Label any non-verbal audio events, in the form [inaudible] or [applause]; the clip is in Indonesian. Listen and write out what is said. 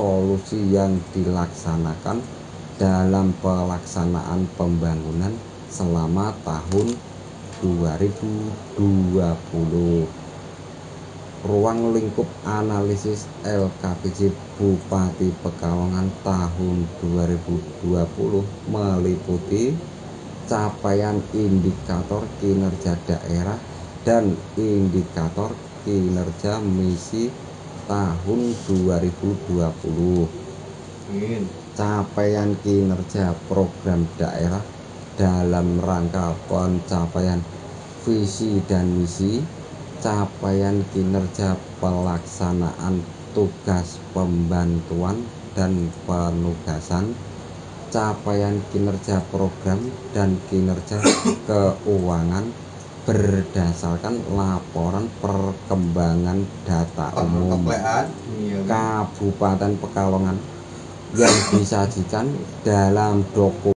solusi yang dilaksanakan dalam pelaksanaan pembangunan selama tahun 2020 ruang lingkup analisis LKPJ Bupati Pekalongan tahun 2020 meliputi capaian indikator kinerja daerah dan indikator kinerja misi tahun 2020 capaian kinerja program daerah dalam rangka pencapaian visi dan misi capaian kinerja pelaksanaan tugas pembantuan dan penugasan capaian kinerja program dan kinerja [coughs] keuangan berdasarkan laporan perkembangan data umum Kabupaten Pekalongan yang disajikan dalam dokumen